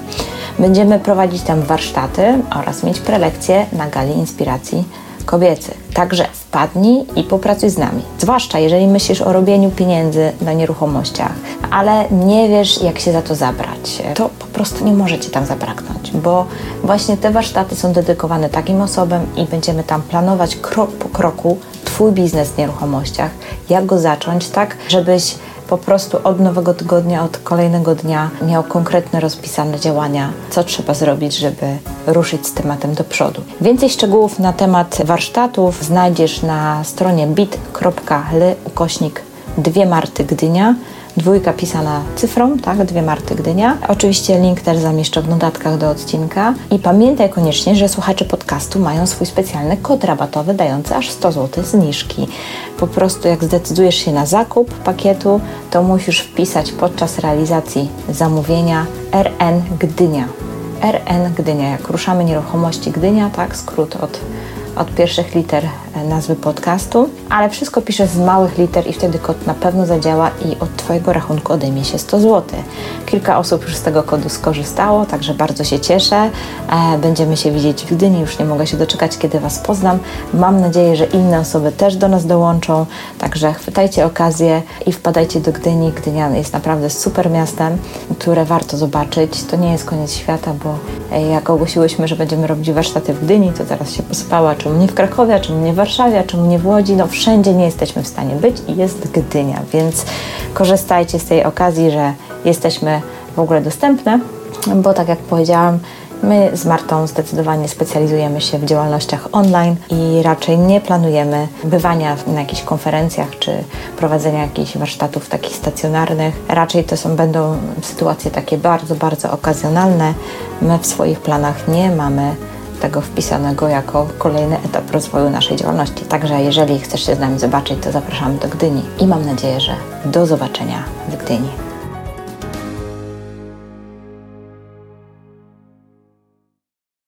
[SPEAKER 1] Będziemy prowadzić tam warsztaty oraz mieć prelekcje na gali inspiracji kobiecy. Także wpadnij i popracuj z nami. Zwłaszcza jeżeli myślisz o robieniu pieniędzy na nieruchomościach, ale nie wiesz, jak się za to zabrać. To po prostu nie może Ci tam zabraknąć, bo właśnie te warsztaty są dedykowane takim osobom i będziemy tam planować krok po kroku Twój biznes w nieruchomościach, jak go zacząć, tak, żebyś po prostu od nowego tygodnia, od kolejnego dnia miał konkretne rozpisane działania, co trzeba zrobić, żeby ruszyć z tematem do przodu. Więcej szczegółów na temat warsztatów znajdziesz na stronie bit.ly ukośnik dwie Marty Gdynia dwójka pisana cyfrą, tak, dwie Marty Gdynia. Oczywiście link też zamieszczę w notatkach do odcinka. I pamiętaj koniecznie, że słuchacze podcastu mają swój specjalny kod rabatowy dający aż 100 zł zniżki. Po prostu jak zdecydujesz się na zakup pakietu, to musisz wpisać podczas realizacji zamówienia RN Gdynia. RN Gdynia, jak ruszamy nieruchomości Gdynia, tak, skrót od od pierwszych liter e, nazwy podcastu, ale wszystko piszę z małych liter i wtedy kod na pewno zadziała i od Twojego rachunku odejmie się 100 zł. Kilka osób już z tego kodu skorzystało, także bardzo się cieszę. E, będziemy się widzieć w Gdyni, już nie mogę się doczekać, kiedy Was poznam. Mam nadzieję, że inne osoby też do nas dołączą, także chwytajcie okazję i wpadajcie do Gdyni. Gdynia jest naprawdę super miastem, które warto zobaczyć. To nie jest koniec świata, bo e, jak ogłosiłyśmy, że będziemy robić warsztaty w Gdyni, to teraz się posypała, czemu nie w Krakowie, czemu nie w Warszawie, czemu nie w Łodzi. No wszędzie nie jesteśmy w stanie być i jest Gdynia, więc korzystajcie z tej okazji, że jesteśmy w ogóle dostępne, bo tak jak powiedziałam, My z Martą zdecydowanie specjalizujemy się w działalnościach online i raczej nie planujemy bywania na jakichś konferencjach czy prowadzenia jakichś warsztatów takich stacjonarnych. Raczej to są, będą sytuacje takie bardzo, bardzo okazjonalne. My w swoich planach nie mamy tego wpisanego jako kolejny etap rozwoju naszej działalności. Także jeżeli chcesz się z nami zobaczyć, to zapraszamy do Gdyni i mam nadzieję, że do zobaczenia w Gdyni.